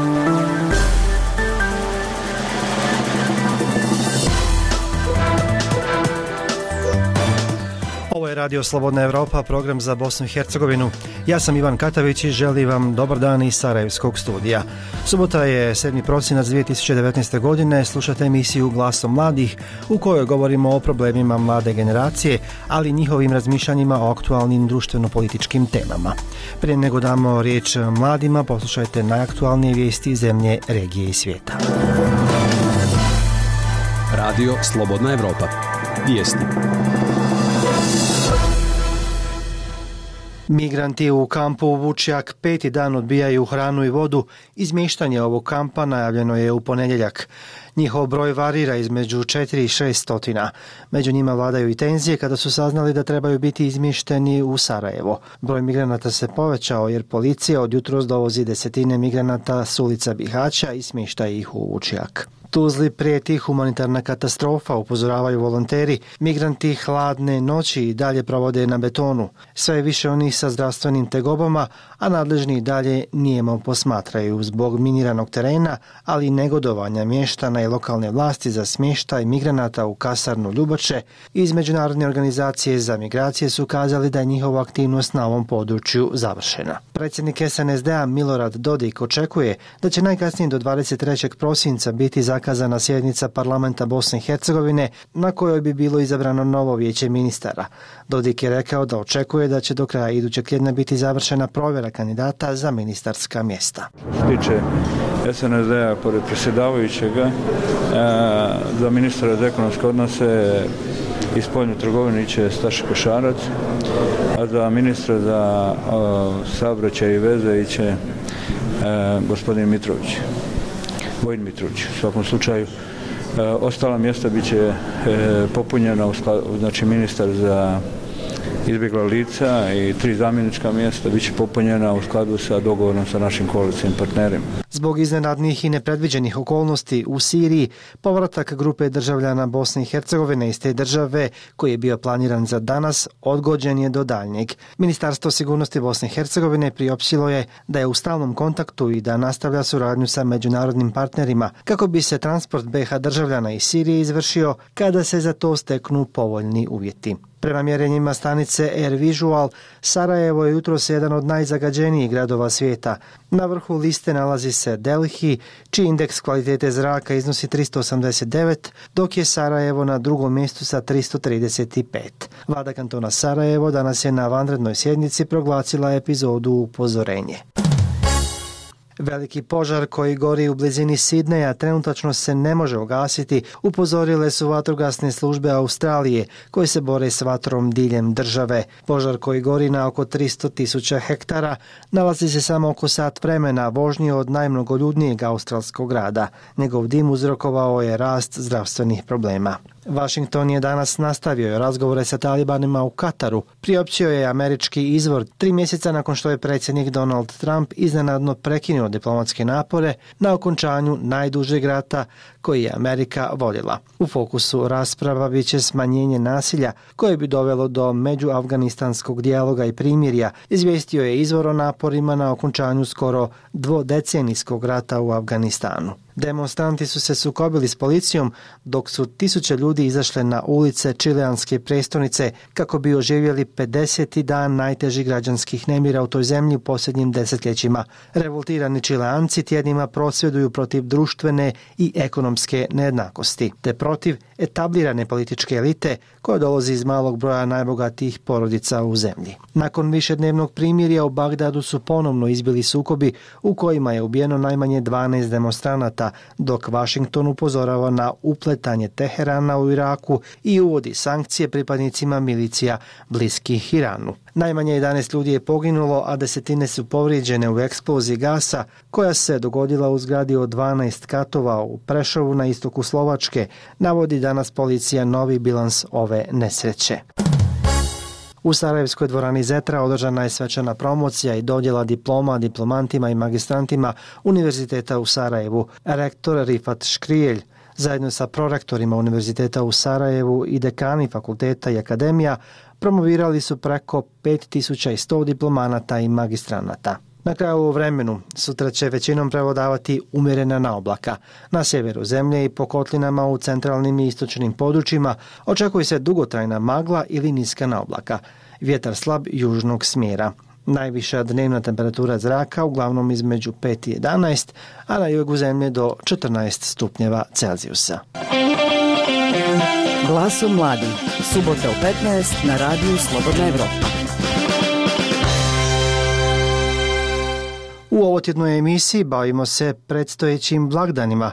Thank you. Radio Slobodna Evropa, program za Bosnu i Hercegovinu. Ja sam Ivan Katavić i želim vam dobar dan iz Sarajevskog studija. Subota je 7. prosinac 2019. godine, slušate emisiju Glasom mladih u kojoj govorimo o problemima mlade generacije, ali njihovim razmišljanjima o aktualnim društveno-političkim temama. Prije nego damo riječ mladima, poslušajte najaktualnije vijesti zemlje, regije i svijeta. Radio Slobodna Evropa. Vijesti. Migranti u kampu Vučjak peti dan odbijaju hranu i vodu. Izmještanje ovog kampa najavljeno je u ponedjeljak. Njihov broj varira između 4 i 6 stotina. Među njima vladaju i tenzije kada su saznali da trebaju biti izmješteni u Sarajevo. Broj migranata se povećao jer policija od jutros dovozi desetine migranata s ulica Bihaća i smješta ih u Vučjak. Tuzli prijeti humanitarna katastrofa, upozoravaju volonteri. Migranti hladne noći i dalje provode na betonu. Sve više onih sa zdravstvenim tegobama, a nadležni i dalje nijemo posmatraju zbog miniranog terena, ali i negodovanja mještana i lokalne vlasti za smještaj migranata u kasarnu Ljubače. Iz Međunarodne organizacije za migracije su kazali da je njihova aktivnost na ovom području završena. Predsjednik SNSD-a Milorad Dodik očekuje da će najkasnije do 23. prosinca biti za zakazana sjednica parlamenta Bosne i Hercegovine na kojoj bi bilo izabrano novo vijeće ministara. Dodik je rekao da očekuje da će do kraja idućeg tjedna biti završena provjera kandidata za ministarska mjesta. Što tiče SNSD-a pored presjedavajućega, e, za ministra za ekonomske odnose i spoljnu trgovinu iće Staša Košarac, a za ministra za e, saobraćaj i veze iće e, gospodin Mitrović. Vojn Mitruć. U svakom slučaju, e, ostala mjesta biće e, popunjena, znači ministar za izbjegla lica i tri zamjenička mjesta bit će popunjena u skladu sa dogovorom sa našim koalicijim partnerima. Zbog iznenadnih i nepredviđenih okolnosti u Siriji, povratak grupe državljana Bosne i Hercegovine iz te države, koji je bio planiran za danas, odgođen je do daljnjeg. Ministarstvo sigurnosti Bosne i Hercegovine priopćilo je da je u stalnom kontaktu i da nastavlja suradnju sa međunarodnim partnerima kako bi se transport BH državljana iz Sirije izvršio kada se za to steknu povoljni uvjeti. Prema mjerenjima stanice Air Visual, Sarajevo je jutro se jedan od najzagađenijih gradova svijeta. Na vrhu liste nalazi se Delhi, čiji indeks kvalitete zraka iznosi 389, dok je Sarajevo na drugom mjestu sa 335. Vlada kantona Sarajevo danas je na vanrednoj sjednici proglasila epizodu upozorenje. Veliki požar koji gori u blizini Sidneja trenutačno se ne može ugasiti, upozorile su vatrogasne službe Australije koje se bore s vatrom diljem države. Požar koji gori na oko 300 tisuća hektara nalazi se samo oko sat vremena vožnje od najmnogoljudnijeg australskog grada. Njegov dim uzrokovao je rast zdravstvenih problema. Washington je danas nastavio razgovore sa talibanima u Kataru. Priopćio je američki izvor tri mjeseca nakon što je predsjednik Donald Trump iznenadno prekinuo diplomatske napore na okončanju najdužeg rata koji je Amerika voljela. U fokusu rasprava biće smanjenje nasilja koje bi dovelo do međuafganistanskog dijaloga i primirja, izvijestio je izvor o naporima na okončanju skoro dvodecenijskog rata u Afganistanu. Demonstranti su se sukobili s policijom dok su tisuće ljudi izašle na ulice čileanske prestonice kako bi oživjeli 50. dan najtežih građanskih nemira u toj zemlji u posljednjim desetljećima. Revoltirani čileanci tjednima prosvjeduju protiv društvene i ekonomske nejednakosti, te protiv etablirane političke elite koja dolazi iz malog broja najbogatijih porodica u zemlji. Nakon višednevnog primirja u Bagdadu su ponovno izbili sukobi u kojima je ubijeno najmanje 12 demonstranata, dok Washington upozorava na upletanje Teherana u Iraku i uvodi sankcije pripadnicima milicija bliskih Iranu. Najmanje 11 ljudi je poginulo, a desetine su povrijeđene u eksploziji gasa koja se dogodila u zgradi od 12 katova u Prešovu na istoku Slovačke, navodi danas policija novi bilans ove nesreće. U Sarajevskoj dvorani Zetra održana je svečana promocija i dodjela diploma diplomantima i magistrantima Univerziteta u Sarajevu. Rektor Rifat Škrijelj zajedno sa prorektorima Univerziteta u Sarajevu i dekani fakulteta i akademija promovirali su preko 5100 diplomanata i magistranata. Na kraju u vremenu sutra će većinom prevodavati umjerena na oblaka. Na sjeveru zemlje i po kotlinama u centralnim i istočnim područjima očekuje se dugotrajna magla ili niska na oblaka. Vjetar slab južnog smjera. Najviša dnevna temperatura zraka uglavnom između 5 i 11, a na jugu zemlje do 14 stupnjeva Celzijusa. Glasom mladi. Subota u 15 na radiju Slobodna Evropa. U ovotjednoj emisiji bavimo se predstojećim blagdanima.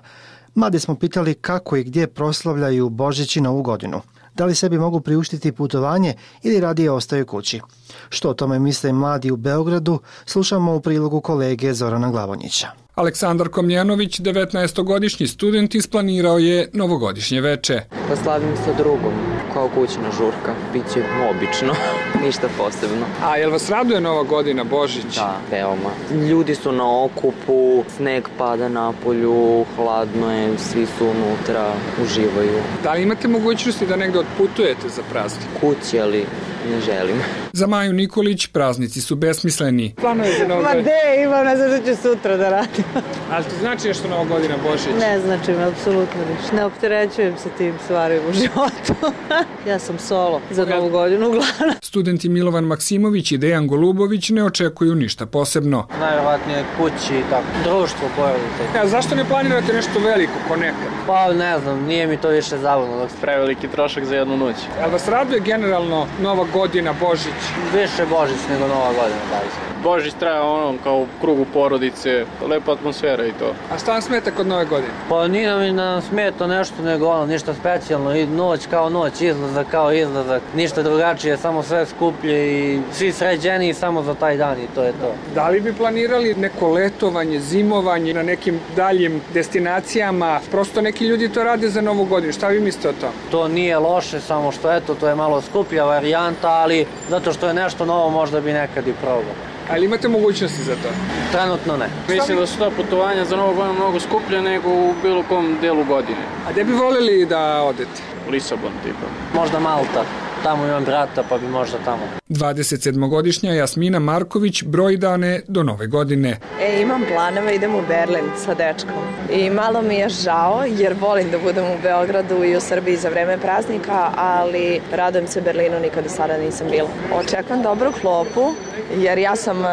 Mlade smo pitali kako i gdje proslavljaju Božić i Novu godinu. Da li sebi mogu priuštiti putovanje ili radije ostaju kući? Što o tome misle mladi u Beogradu, slušamo u prilogu kolege Zorana Glavonjića. Aleksandar Komljenović, 19-godišnji student, isplanirao je novogodišnje veče. Pa Poslavim sa drugom, kao kućna žurka. Biće obično, ništa posebno. A jel vas raduje Nova godina, Božić? Da, veoma. Ljudi su na okupu, sneg pada na polju, hladno je, svi su unutra, uživaju. Da li imate mogućnosti da negde otputujete za praznik? Kući, ali ne želim. Za Maju Nikolić praznici su besmisleni. Planuje za Novu godinu? Ma de, imam, ne znam što ću sutra da radim. Ali ti znači nešto Nova godina, Božić? Ne znači mi, apsolutno ništa. Ne opterećujem se tim stvarima u životu. ja sam solo za Novu godinu uglavnom. Studenti Milovan Maksimović i Dejan Golubović ne očekuju ništa posebno. Najvjerovatnije kući i tako, društvo, porodice. Ja, zašto ne planirate nešto veliko, ko nekad? Pa ne znam, nije mi to više zabavno dok preveliki trošak za jednu noć. Ali vas raduje generalno Nova godina, Božić? Više Božić nego Nova godina, da li Božić traja ono kao u krugu porodice, lepa atmosfera i to. A šta vam smeta kod Nove godine? Pa nije nam, nam smeta nešto nego ono, ništa specijalno. I noć kao noć, izlazak kao izlazak. Ništa drugačije, samo sve skuplje i svi sređeni samo za taj dan i to je to. Da li bi planirali neko letovanje, zimovanje na nekim daljim destinacijama? Prosto neki ljudi to rade za Novu godinu. Šta vi mislite o to? To nije loše, samo što eto, to je malo skuplja varijanta, ali zato što je nešto novo možda bi nekad i probao. Ali imate mogućnosti za to? Trenutno ne. Mislim da su to putovanja za Novu godinu mnogo skuplje nego u bilo kom delu godine. A gde bi voljeli da odete? Lisabon, tipa. Možda Malta tamo imam brata, pa bi možda tamo. 27-godišnja Jasmina Marković broj dane do nove godine. E, imam planove, idem u Berlin sa dečkom. I malo mi je žao, jer volim da budem u Beogradu i u Srbiji za vreme praznika, ali radujem se Berlinu, nikada sada nisam bila. Očekujem dobru klopu, jer ja sam uh,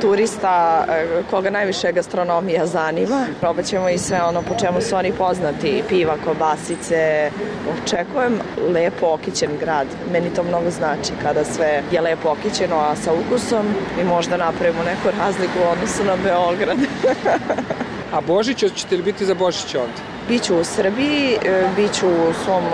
turista uh, koga najviše gastronomija zanima. Probat ćemo i sve ono po čemu su oni poznati, piva, kobasice. Očekujem lepo okićen grad. Meni to mnogo znači kada sve je lepo okićeno, a sa ukusom i možda napravimo neku razliku u odnosu na Beograd. a Božić, ćete li biti za Božić ovdje? Biću u Srbiji, e, biću u svom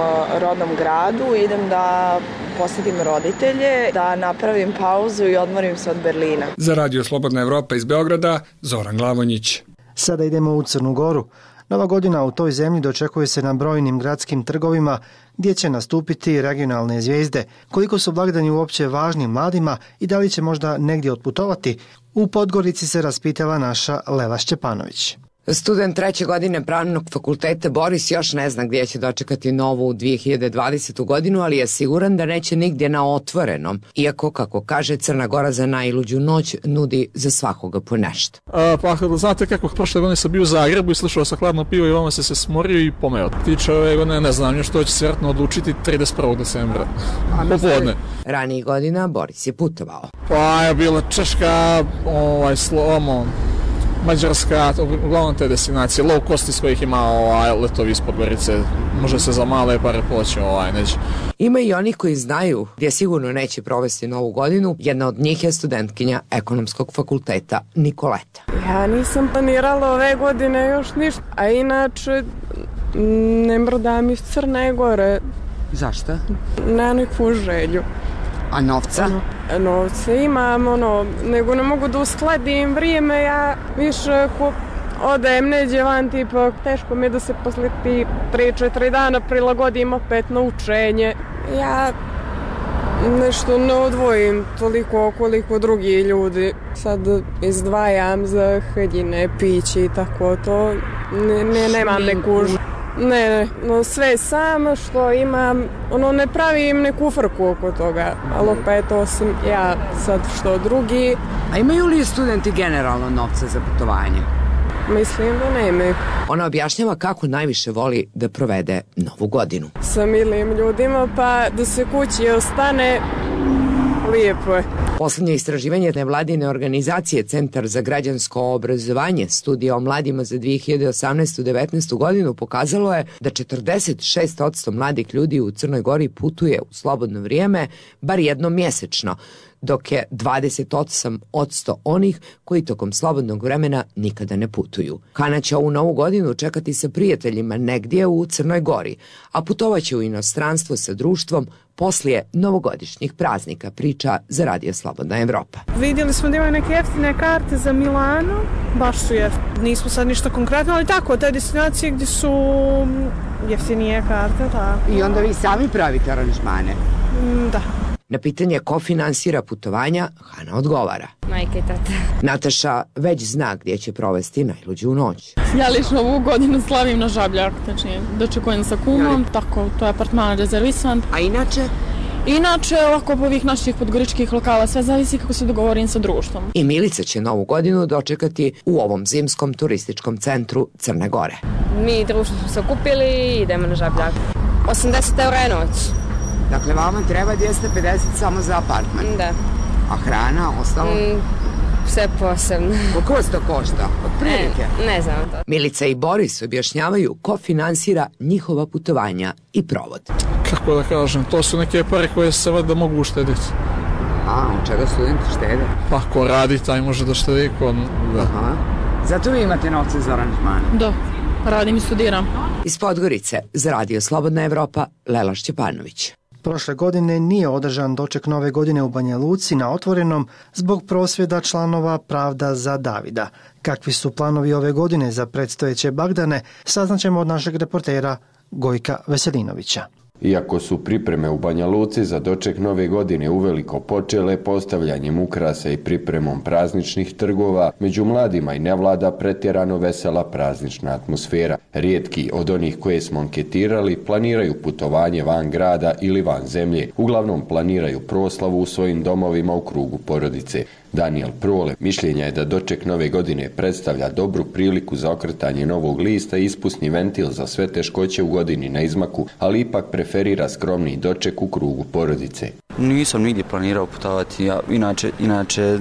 rodnom gradu, idem da posjetim roditelje, da napravim pauzu i odmorim se od Berlina. Za Radio Slobodna Evropa iz Beograda, Zoran Glavonjić. Sada idemo u Crnu Goru. Nova godina u toj zemlji dočekuje se na brojnim gradskim trgovima gdje će nastupiti regionalne zvijezde. Koliko su blagdani uopće važni mladima i da li će možda negdje otputovati, u Podgorici se raspitala naša Leva Šćepanović. Student treće godine pravnog fakulteta Boris još ne zna gdje će dočekati novu 2020. godinu, ali je siguran da neće nigdje na otvorenom, iako, kako kaže, Crna Gora za najluđu noć nudi za svakoga po nešto. A, pa, znate kako, prošle godine sam bio u Zagrebu i slušao sa hladno pivo i vama se se smorio i pomeo. Tiče ove godine, ne znam, što će se vjerojatno odlučiti 31. decembra. Popodne. Ranijih godina Boris je putovao. Pa je bila Češka, ovaj, slomo, Mađarska, uglavnom te destinacije, low cost iz kojih ima ovaj, letovi ispod Gorice, može se za male pare poći ovaj, neće. Ima i oni koji znaju gdje sigurno neće provesti novu godinu, jedna od njih je studentkinja ekonomskog fakulteta Nikoleta. Ja nisam planirala ove godine još ništa, a inače ne mrodam iz Crne Gore. Zašto? Na neku želju. A novca? Novce imam, ono, nego ne mogu da uskladim vrijeme, ja više ko odajem neđe van, tipa, teško mi je da se posle ti 3-4 dana prilagodim opet na učenje. Ja nešto ne odvojim toliko koliko drugi ljudi. Sad izdvajam za haljine, piće i tako to. Ne, ne, nemam neku Ne, ne, no sve sam što imam, ono ne pravim neku frku oko toga, ali opet osim ja sad što drugi. A imaju li studenti generalno novca za putovanje? Mislim da nemaju. Ona objašnjava kako najviše voli da provede novu godinu. Sa milim ljudima pa da se kući ostane lijepo je. Poslednje istraživanje nevladine organizacije Centar za građansko obrazovanje studija o mladima za 2018-19 godinu pokazalo je da 46% mladih ljudi u Crnoj Gori putuje u slobodno vrijeme bar jednom mjesečno, dok je 28% onih koji tokom slobodnog vremena nikada ne putuju. Hana će ovu novu godinu čekati sa prijateljima negdje u Crnoj Gori, a putovaće u inostranstvo sa društvom poslije novogodišnjih praznika, priča za Radio Slobodna Evropa. Vidjeli smo da imaju neke jeftine karte za Milano, baš su jeftine. Nismo sad ništa konkretno, ali tako, te destinacije gdje su jeftinije karte, tako. I onda vi sami pravite aranžmane? Mm, Da. Na pitanje ko finansira putovanja, Hana odgovara. Majka i tata. Nataša već zna gdje će provesti najluđu noć. Ja lično ovu godinu slavim na žabljak, znači dočekujem sa kumom, tako, to je apartman rezervisan. A inače? Inače, ovako po ovih naših podgoričkih lokala, sve zavisi kako se dogovorim sa društvom. I Milica će novu godinu dočekati u ovom zimskom turističkom centru Crne Gore. Mi društvo smo se okupili i idemo na žabljak. 80 eura je noć. Dakle, vama treba 250 samo za apartman. Da. A hrana, ostalo? Mm, sve posebno. Koliko vas to košta? Od prilike? Ne, ne znam to. Milica i Boris objašnjavaju ko finansira njihova putovanja i provod. Kako da kažem, to su neke pare koje se valjda mogu uštediti. A, od čega studenti štede? Pa ko radi, taj može da štedi, ko... Da. Aha. Zato vi imate novce za aranžmane? Da, radim i studiram. Iz Podgorice, za Radio Slobodna Evropa, Lela Šćepanović. Prošle godine nije održan doček nove godine u Banja Luci na otvorenom zbog prosvjeda članova Pravda za Davida. Kakvi su planovi ove godine za predstojeće Bagdane, saznaćemo od našeg reportera Gojka Veselinovića. Iako su pripreme u Banja Luci za doček nove godine uveliko počele postavljanjem ukrasa i pripremom prazničnih trgova, među mladima i nevlada pretjerano vesela praznična atmosfera. Rijetki od onih koje smo anketirali planiraju putovanje van grada ili van zemlje. Uglavnom planiraju proslavu u svojim domovima u krugu porodice. Daniel Prole mišljenja je da doček nove godine predstavlja dobru priliku za okretanje novog lista i ispusni ventil za sve teškoće u godini na izmaku, ali ipak preferira skromni doček u krugu porodice. Nisam nigdje planirao putovati, ja inače, inače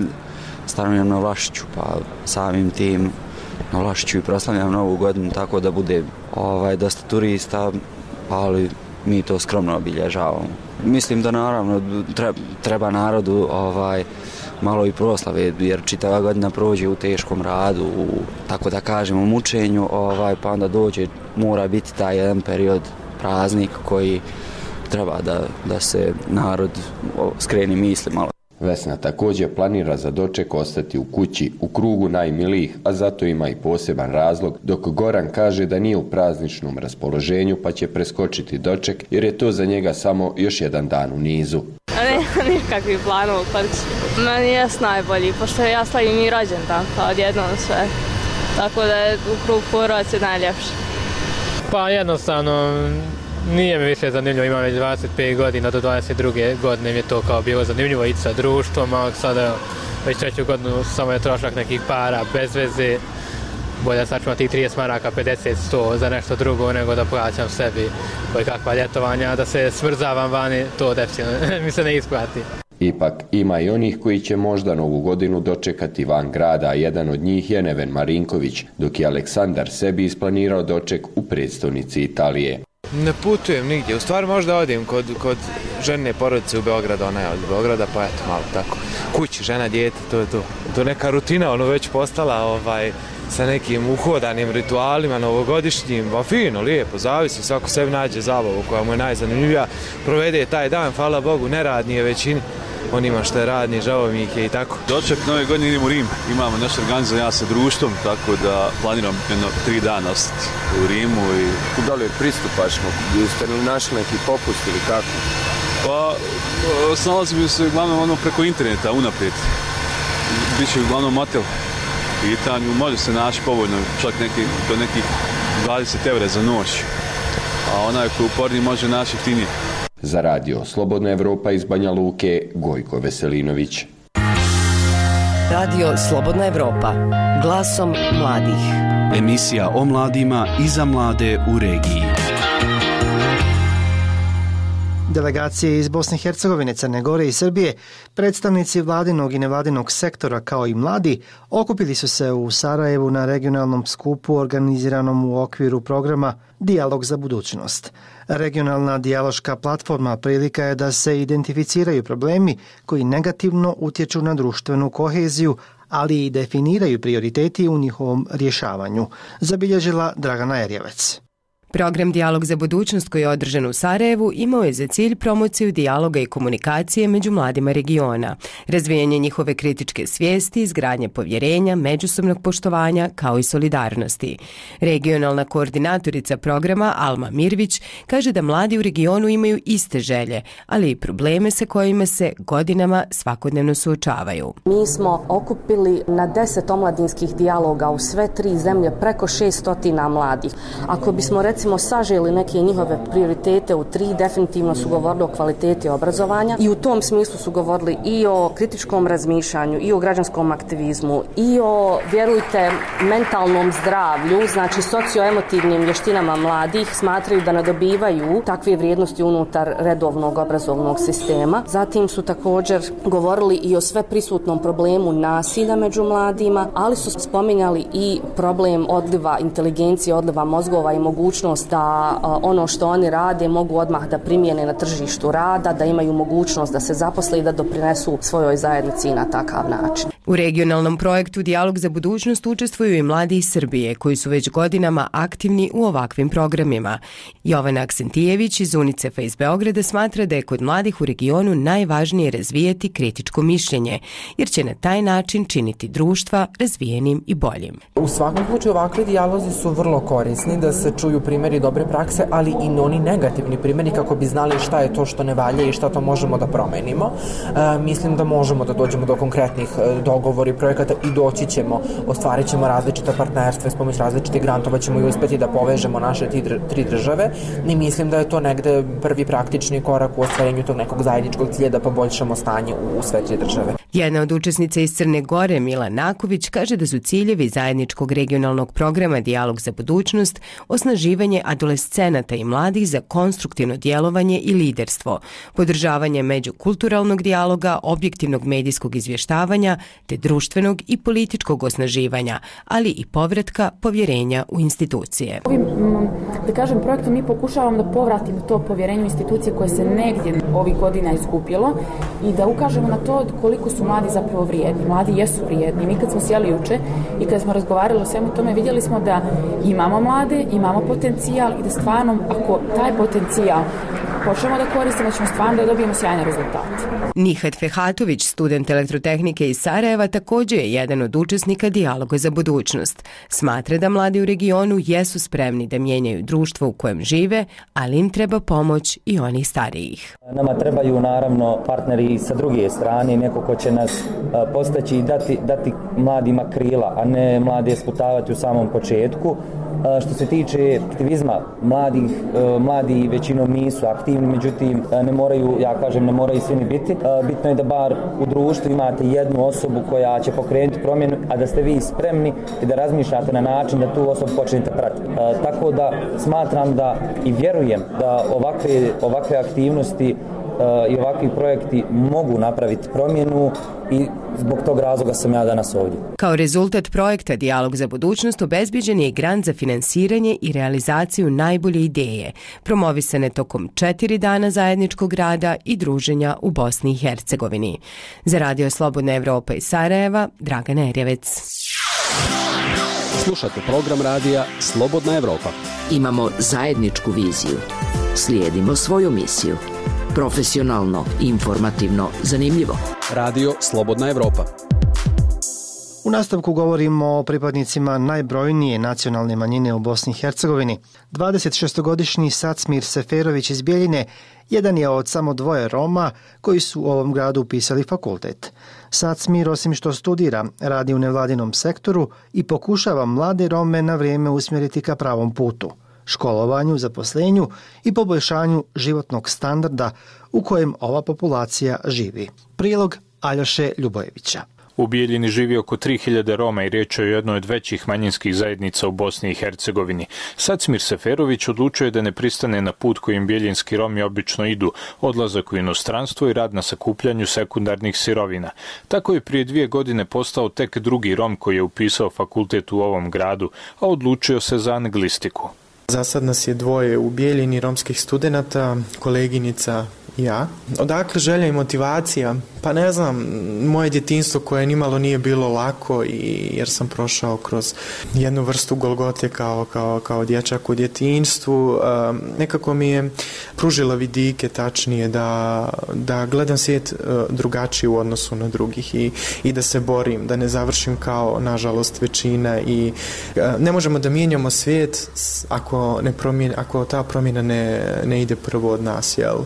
stanujem na Vlašiću, pa samim tim na Vlašiću i proslavljam novu godinu tako da bude ovaj, dosta turista, ali mi to skromno obilježavamo. Mislim da naravno treba, treba narodu ovaj, malo i proslave, jer čitava godina prođe u teškom radu, u, tako da kažemo, mučenju, ovaj, pa onda dođe, mora biti taj jedan period praznik koji treba da, da se narod skreni misli malo. Vesna također planira za doček ostati u kući, u krugu najmilijih, a zato ima i poseban razlog, dok Goran kaže da nije u prazničnom raspoloženju pa će preskočiti doček jer je to za njega samo još jedan dan u nizu. Ne, nikakvi planov, pa meni je najbolji, pošto ja slavim i rođendan, pa odjednom sve. Tako da je u krug porodice najljepše. Pa jednostavno, nije mi više zanimljivo, imam već 25 godina, do 22. godine mi je to kao bilo zanimljivo ići sa društvom, a sada već treću godinu samo je trošak nekih para, bez veze, bolje sačuvam tih 30 maraka, 50, 100 za nešto drugo nego da plaćam sebi koji kakva ljetovanja, da se smrzavam vani, to definitivno mi se ne isplati. Ipak ima i onih koji će možda novu godinu dočekati van grada, a jedan od njih je Neven Marinković, dok je Aleksandar sebi isplanirao doček u predstavnici Italije. Ne putujem nigdje, u stvari možda odim kod, kod žene porodice u Beogradu, ona je od Beograda, pa eto malo tako. Kući, žena, djete, to je to. To neka rutina, ono već postala ovaj, sa nekim uhodanim ritualima novogodišnjim, pa fino, lijepo, zavisi, svako sebi nađe zabavu koja mu je najzanimljivija, provede taj dan, hvala Bogu, neradni je većini, onima što je radni, žao mi ih je i tako. Doček nove godine idemo u Rim, imamo naš organizam ja sa društvom, tako da planiram jedno tri dana ostati u Rimu i... Da li pristupaš mu? Jeste li našli neki popust ili kako? Pa, snalazimo se uglavnom ono preko interneta, unaprijed. Biće uglavnom motel pitanju, može se naći povoljno, čak neki, do nekih 20 eura za noć. a onaj koji uporni može naći jeftinije. Za radio Slobodna Evropa iz Banja Luke, Gojko Veselinović. Radio Slobodna Evropa. Glasom mladih. Emisija o mladima i za mlade u regiji. Delegacije iz Bosne i Hercegovine, Crne Gore i Srbije, predstavnici vladinog i nevladinog sektora kao i mladi, okupili su se u Sarajevu na regionalnom skupu organiziranom u okviru programa Dialog za budućnost. Regionalna dijaloška platforma prilika je da se identificiraju problemi koji negativno utječu na društvenu koheziju, ali i definiraju prioriteti u njihovom rješavanju, zabilježila Dragana Erjevec. Program Dialog za budućnost koji je održan u Sarajevu imao je za cilj promociju dijaloga i komunikacije među mladima regiona, razvijanje njihove kritičke svijesti, izgradnje povjerenja, međusobnog poštovanja kao i solidarnosti. Regionalna koordinatorica programa Alma Mirvić kaže da mladi u regionu imaju iste želje, ali i probleme sa kojima se godinama svakodnevno suočavaju. Mi smo okupili na deset omladinskih dijaloga u sve tri zemlje preko 600 mladih. Ako bismo recimo saželi neke njihove prioritete u tri, definitivno su govorili o kvaliteti obrazovanja i u tom smislu su govorili i o kritičkom razmišljanju, i o građanskom aktivizmu, i o, vjerujte, mentalnom zdravlju, znači socioemotivnim vještinama mladih, smatraju da nadobivaju takve vrijednosti unutar redovnog obrazovnog sistema. Zatim su također govorili i o sve prisutnom problemu nasilja među mladima, ali su spominjali i problem odliva inteligencije, odliva mozgova i mogućnosti mogućnost da ono što oni rade mogu odmah da primijene na tržištu rada, da imaju mogućnost da se zaposle i da doprinesu svojoj zajednici na takav način. U regionalnom projektu Dialog za budućnost učestvuju i mladi iz Srbije koji su već godinama aktivni u ovakvim programima. Jovana Aksentijević iz UNICEF-a iz Beograda smatra da je kod mladih u regionu najvažnije razvijeti kritičko mišljenje, jer će na taj način činiti društva razvijenim i boljim. U svakom slučaju ovakvi dijalozi su vrlo korisni da se čuju primjeri primjeri dobre prakse, ali i oni negativni primjeri kako bi znali šta je to što ne valja i šta to možemo da promenimo. E, mislim da možemo da dođemo do konkretnih e, dogovori projekata i doći ćemo, ostvarit ćemo različita partnerstva i s pomoć različitih grantova ćemo i uspeti da povežemo naše tri države i mislim da je to negde prvi praktični korak u ostvarenju tog nekog zajedničkog cilja da poboljšamo stanje u sve tri države. Jedna od učesnica iz Crne Gore, Mila Naković, kaže da su ciljevi zajedničkog regionalnog programa Dialog za budućnost osnaživanje adolescenata i mladih za konstruktivno djelovanje i liderstvo, podržavanje međukulturalnog dijaloga, objektivnog medijskog izvještavanja te društvenog i političkog osnaživanja, ali i povratka povjerenja u institucije. Ovim, mm, da kažem, projektom mi pokušavamo da povratimo to povjerenje u institucije koje se negdje ovih godina izgubilo i da ukažemo na to koliko su mladi zapravo vrijedni. Mladi jesu vrijedni. Mi kad smo sjeli juče i kad smo razgovarali o svemu tome, vidjeli smo da imamo mlade, imamo potencijal i da stvarno, ako taj potencijal počnemo da koristimo, ćemo stvarno da dobijemo sjajne rezultate. Nihat Fehatović, student elektrotehnike iz Sarajeva, također je jedan od učesnika Dijaloga za budućnost. Smatra da mladi u regionu jesu spremni da mijenjaju društvo u kojem žive, ali im treba pomoć i onih starijih. Nama trebaju naravno partneri sa druge strane, neko ko će nas postaći i dati, dati mladima krila, a ne mlade sputavati u samom početku. Što se tiče aktivizma, mladih, e, mladi većinom nisu aktivni, međutim e, ne moraju, ja kažem, ne moraju svi ni biti. E, bitno je da bar u društvu imate jednu osobu koja će pokrenuti promjenu, a da ste vi spremni i da razmišljate na način da tu osobu počnete pratiti. Tako da smatram da i vjerujem da ovakve, ovakve aktivnosti i ovakvi projekti mogu napraviti promjenu i zbog tog razloga sam ja danas ovdje. Kao rezultat projekta Dialog za budućnost obezbiđen je grant za finansiranje i realizaciju najbolje ideje, promovisane tokom četiri dana zajedničkog rada i druženja u Bosni i Hercegovini. Za Radio Slobodna Evropa i Sarajeva, Dragana Erjevec. Slušate program radija Slobodna Evropa. Imamo zajedničku viziju. Slijedimo svoju misiju profesionalno, informativno, zanimljivo. Radio Slobodna Evropa. U nastavku govorimo o pripadnicima najbrojnije nacionalne manjine u Bosni i Hercegovini. 26-godišnji Sacmir Seferović iz Bijeljine jedan je od samo dvoje Roma koji su u ovom gradu upisali fakultet. Sacmir, osim što studira, radi u nevladinom sektoru i pokušava mlade Rome na vrijeme usmjeriti ka pravom putu – školovanju, zaposlenju i poboljšanju životnog standarda u kojem ova populacija živi. Prilog Aljoše Ljubojevića. U Bijeljini živi oko 3000 Roma i riječ je o jednoj od većih manjinskih zajednica u Bosni i Hercegovini. Sacmir Seferović odlučio je da ne pristane na put kojim bijeljinski Romi obično idu, odlazak u inostranstvo i rad na sakupljanju sekundarnih sirovina. Tako je prije dvije godine postao tek drugi Rom koji je upisao fakultet u ovom gradu, a odlučio se za anglistiku. Za sad nas je dvoje u Bijeljini romskih studenta, koleginica ja. Odakle želja i motivacija? Pa ne znam, moje djetinstvo koje nimalo nije bilo lako i jer sam prošao kroz jednu vrstu golgote kao, kao, kao dječak u djetinstvu, nekako mi je pružila vidike tačnije da, da gledam svijet drugačije drugačiji u odnosu na drugih i, i da se borim, da ne završim kao nažalost većina i e, ne možemo da mijenjamo svijet ako, ne promjen, ako ta promjena ne, ne ide prvo od nas, jel?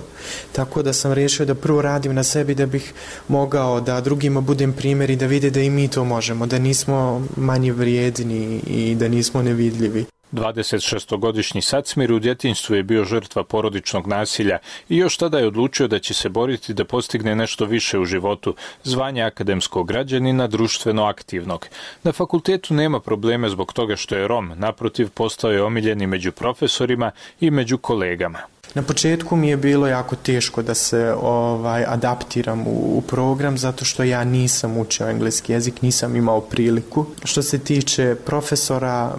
Tako da sam riješio da prvo radim na sebi da bih mogao da drugima budem primjer i da vide da i mi to možemo, da nismo manje vrijedni i da nismo nevidljivi. 26-godišnji Sacmir u djetinstvu je bio žrtva porodičnog nasilja i još tada je odlučio da će se boriti da postigne nešto više u životu, zvanje akademskog građanina društveno aktivnog. Na fakultetu nema probleme zbog toga što je Rom, naprotiv postao je omiljeni među profesorima i među kolegama. Na početku mi je bilo jako teško da se ovaj adaptiram u, u program zato što ja nisam učio engleski jezik, nisam imao priliku. Što se tiče profesora,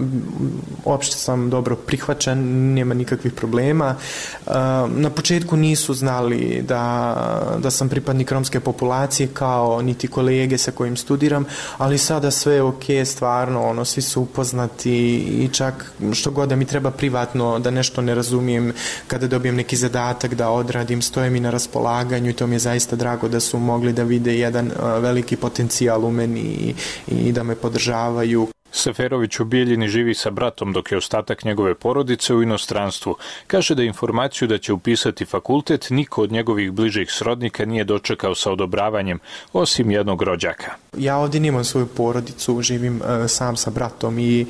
opšte sam dobro prihvaćen, nema nikakvih problema. E, na početku nisu znali da, da sam pripadnik romske populacije kao niti kolege sa kojim studiram, ali sada sve je ok, stvarno, ono, svi su upoznati i čak što god da mi treba privatno da nešto ne razumijem kada dobijem neki zadatak da odradim, stoje mi na raspolaganju i to mi je zaista drago da su mogli da vide jedan e, veliki potencijal u meni i, i da me podržavaju. Seferović u Bijeljini živi sa bratom dok je ostatak njegove porodice u inostranstvu. Kaže da informaciju da će upisati fakultet niko od njegovih bližih srodnika nije dočekao sa odobravanjem, osim jednog rođaka. Ja ovdje nimam svoju porodicu, živim e, sam sa bratom i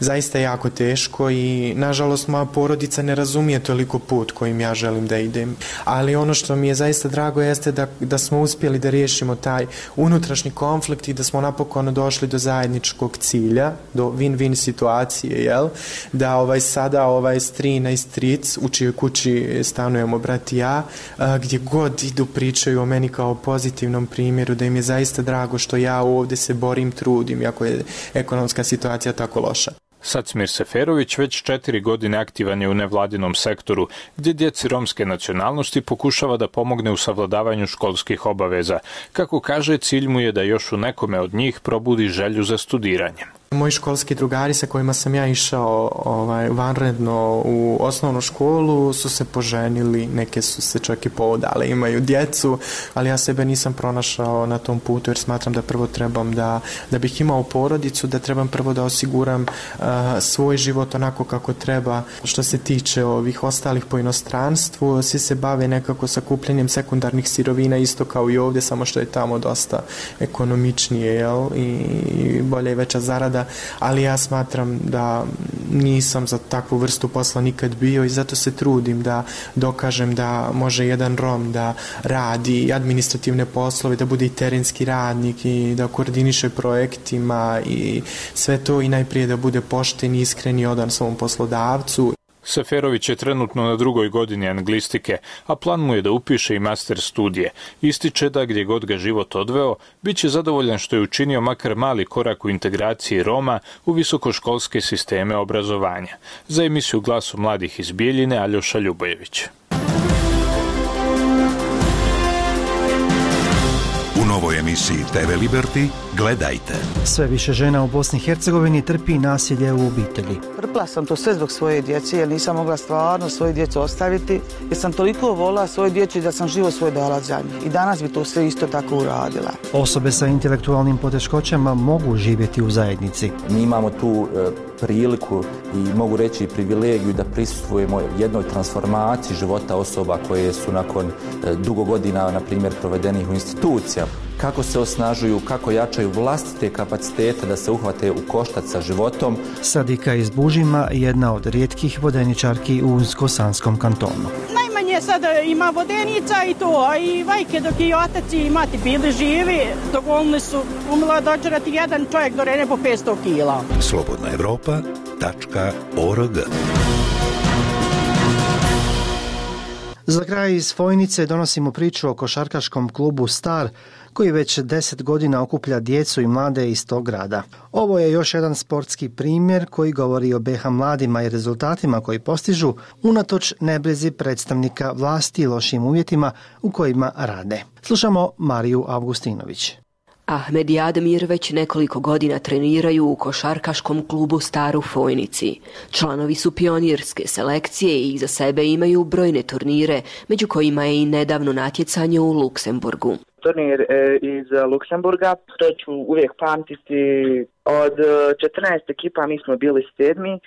zaista je jako teško i nažalost moja porodica ne razumije toliko put kojim ja želim da idem. Ali ono što mi je zaista drago jeste da, da smo uspjeli da riješimo taj unutrašnji konflikt i da smo napokon došli do zajedničkog cilja cilja do win-win situacije, jel? Da ovaj sada ovaj strina i stric u čijoj kući stanujemo brat i ja, a, gdje god idu pričaju o meni kao pozitivnom primjeru, da im je zaista drago što ja ovdje se borim, trudim, iako je ekonomska situacija tako loša. Sacmir Seferović već četiri godine aktivan je u nevladinom sektoru, gdje djeci romske nacionalnosti pokušava da pomogne u savladavanju školskih obaveza. Kako kaže, cilj mu je da još u nekome od njih probudi želju za studiranjem. Moji školski drugari sa kojima sam ja išao ovaj, vanredno u osnovnu školu su se poženili, neke su se čak i povodale, imaju djecu, ali ja sebe nisam pronašao na tom putu jer smatram da prvo trebam da, da bih imao porodicu, da trebam prvo da osiguram uh, svoj život onako kako treba. Što se tiče ovih ostalih po inostranstvu, svi se bave nekako sakupljenjem sekundarnih sirovina isto kao i ovdje, samo što je tamo dosta ekonomičnije jel? I, i bolje i veća zarada sada, ali ja smatram da nisam za takvu vrstu posla nikad bio i zato se trudim da dokažem da može jedan Rom da radi administrativne poslove, da bude i terenski radnik i da koordiniše projektima i sve to i najprije da bude pošten, iskren i odan svom poslodavcu. Seferović je trenutno na drugoj godini anglistike, a plan mu je da upiše i master studije. Ističe da gdje god ga život odveo, bit će zadovoljan što je učinio makar mali korak u integraciji Roma u visokoškolske sisteme obrazovanja. Za emisiju glasu mladih iz Bijeljine, Aljoša Ljubojević. Novoj emisiji TV Liberty gledajte. Sve više žena u Bosni i Hercegovini trpi nasilje u obitelji. Trpla sam to sve zbog svoje djece jer nisam mogla stvarno svoje djecu ostaviti jer sam toliko volila svoje djece da sam živo svoj dala za njih. I danas bi to sve isto tako uradila. Osobe sa intelektualnim poteškoćama mogu živjeti u zajednici. Mi imamo tu e, priliku i mogu reći privilegiju da prisustvujemo jednoj transformaciji života osoba koje su nakon e, dugo godina, na primjer, provedenih u institucijama kako se osnažuju, kako jačaju vlastite kapacitete da se uhvate u koštac sa životom. Sadika iz Bužima jedna od rijetkih vodeničarki u Unsko-Sanskom kantonu. Sada ima vodenica i to, a i vajke dok i otac i mati bili živi, dovoljni su umila dođerati jedan čovjek do rene po 500 kila. Slobodna Evropa.org Za kraj iz Fojnice donosimo priču o košarkaškom klubu Star, koji već deset godina okuplja djecu i mlade iz tog grada. Ovo je još jedan sportski primjer koji govori o BH mladima i rezultatima koji postižu unatoč nebrezi predstavnika vlasti i lošim uvjetima u kojima rade. Slušamo Mariju Augustinović. Ahmed i Admir već nekoliko godina treniraju u košarkaškom klubu Staru Fojnici. Članovi su pionirske selekcije i za sebe imaju brojne turnire, među kojima je i nedavno natjecanje u Luksemburgu turnir e, iz Luksemburga. To ću uvijek pamtiti. Od e, 14 ekipa mi smo bili sedmi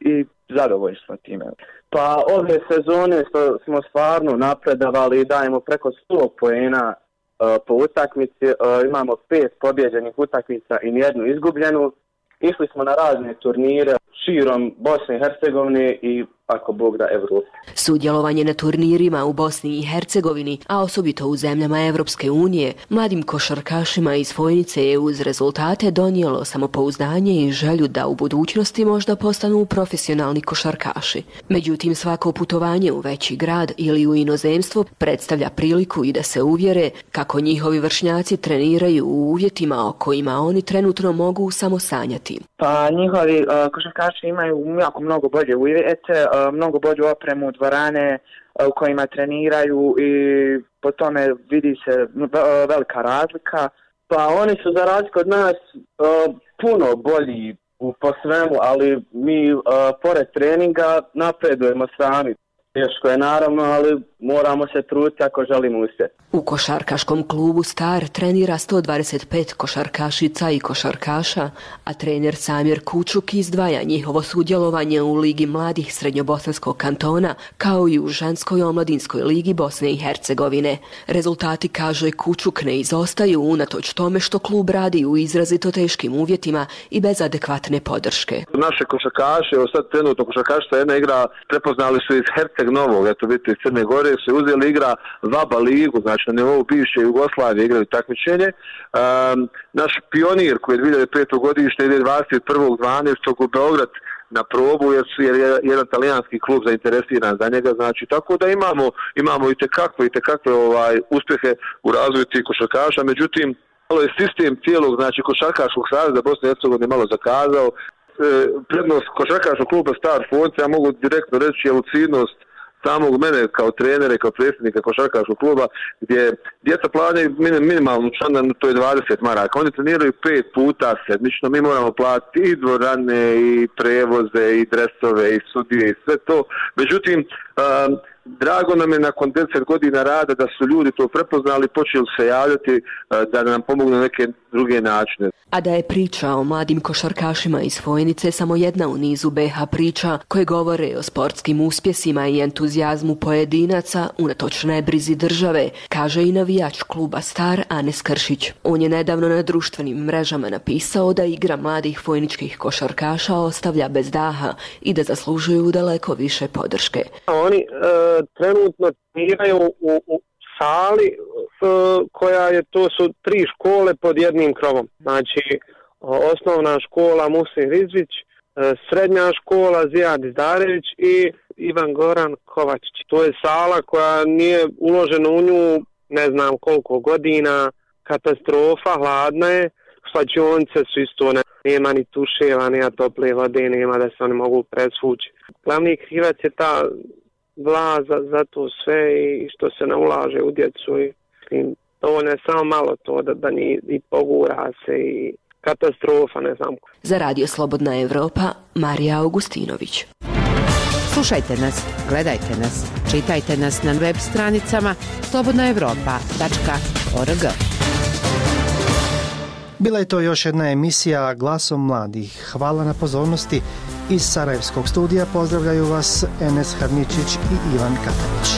i zadovoljni smo time. Pa ove sezone smo stvarno napredavali i dajemo preko 100 poena e, po utakmici. E, imamo pet pobjeđenih utakmica i nijednu izgubljenu. Išli smo na razne turnire širom Bosne i Hercegovine i ako Bog da Evrope. Sudjelovanje na turnirima u Bosni i Hercegovini, a osobito u zemljama Evropske unije, mladim košarkašima iz Fojnice je uz rezultate donijelo samopouzdanje i želju da u budućnosti možda postanu profesionalni košarkaši. Međutim, svako putovanje u veći grad ili u inozemstvo predstavlja priliku i da se uvjere kako njihovi vršnjaci treniraju u uvjetima o kojima oni trenutno mogu samo sanjati. Pa njihovi uh, košarkaši Znači, imaju jako mnogo bolje uvjete, e, mnogo bolju opremu, dvorane e, u kojima treniraju i po tome vidi se e, velika razlika. Pa oni su za razliku od nas puno bolji u po svemu, ali mi pored treninga napredujemo sami. Teško je naravno, ali moramo se truditi ako želimo uspjeti. U košarkaškom klubu Star trenira 125 košarkašica i košarkaša, a trener Samir Kučuk izdvaja njihovo sudjelovanje u Ligi mladih Srednjobosanskog kantona, kao i u ženskoj omladinskoj ligi Bosne i Hercegovine. Rezultati, kaže Kučuk, ne izostaju unatoč tome što klub radi u izrazito teškim uvjetima i bez adekvatne podrške. Naše košarkaše, evo sad trenutno košarkašta jedna igra, prepoznali su iz Herceg Novog, eto vidite iz Crne Gore, se uzeli igra Vaba ligu, znači na nivou bivše Jugoslavije igrali takmičenje. Um, naš pionir koji je 2005. godište ide 21.12. u Beograd na probu jer su jer je jedan talijanski klub zainteresiran za njega znači tako da imamo imamo i te kakve i te kakve ovaj uspjehe u razvoju tih košarkaša međutim malo je sistem cijelog znači košarkaškog saveza Bosne i Hercegovine malo zakazao e, prednost košarkaškog kluba Star Fonce ja mogu direktno reći je lucidnost samog mene kao trenere, kao predsjednika košarkaškog kluba, gdje djeca plaćaju minimalnu člana, to je 20 maraka. Oni treniraju pet puta sedmično, mi moramo platiti i dvorane, i prevoze, i dresove, i sudije, i sve to. Međutim, um, Drago nam je nakon 10 godina rada da su ljudi to prepoznali, počeli se javljati uh, da nam pomognu neke druge načine. A da je priča o mladim košarkašima iz Fojnice samo jedna u nizu BH priča koje govore o sportskim uspjesima i entuzijazmu pojedinaca unatoč nebrizi države, kaže i navijač kluba Star Anes Kršić. On je nedavno na društvenim mrežama napisao da igra mladih fojničkih košarkaša ostavlja bez daha i da zaslužuju daleko više podrške. Oni uh trenutno treniraju u, u sali E, koja je, to su tri škole pod jednim krovom. Znači, e, osnovna škola Musin Rizvić, e, srednja škola Zijad Izdarević i Ivan Goran Kovačić. To je sala koja nije uložena u nju ne znam koliko godina, katastrofa, hladna je, slađonce su isto, ne, nema ni tuševa, nema tople vode, nema da se oni mogu presvući. Glavni krivac je ta vlaza za to sve i što se ne ulaže u djecu i, i dovoljno je samo malo to da, da ni, i pogura se i katastrofa, ne znam. Za Radio Slobodna Evropa, Marija Augustinović. Slušajte nas, gledajte nas, čitajte nas na web stranicama slobodnaevropa.org. Bila je to još jedna emisija Glasom mladih. Hvala na pozornosti. Iz Sarajevskog studija pozdravljaju vas Enes Harničić i Ivan Katanić.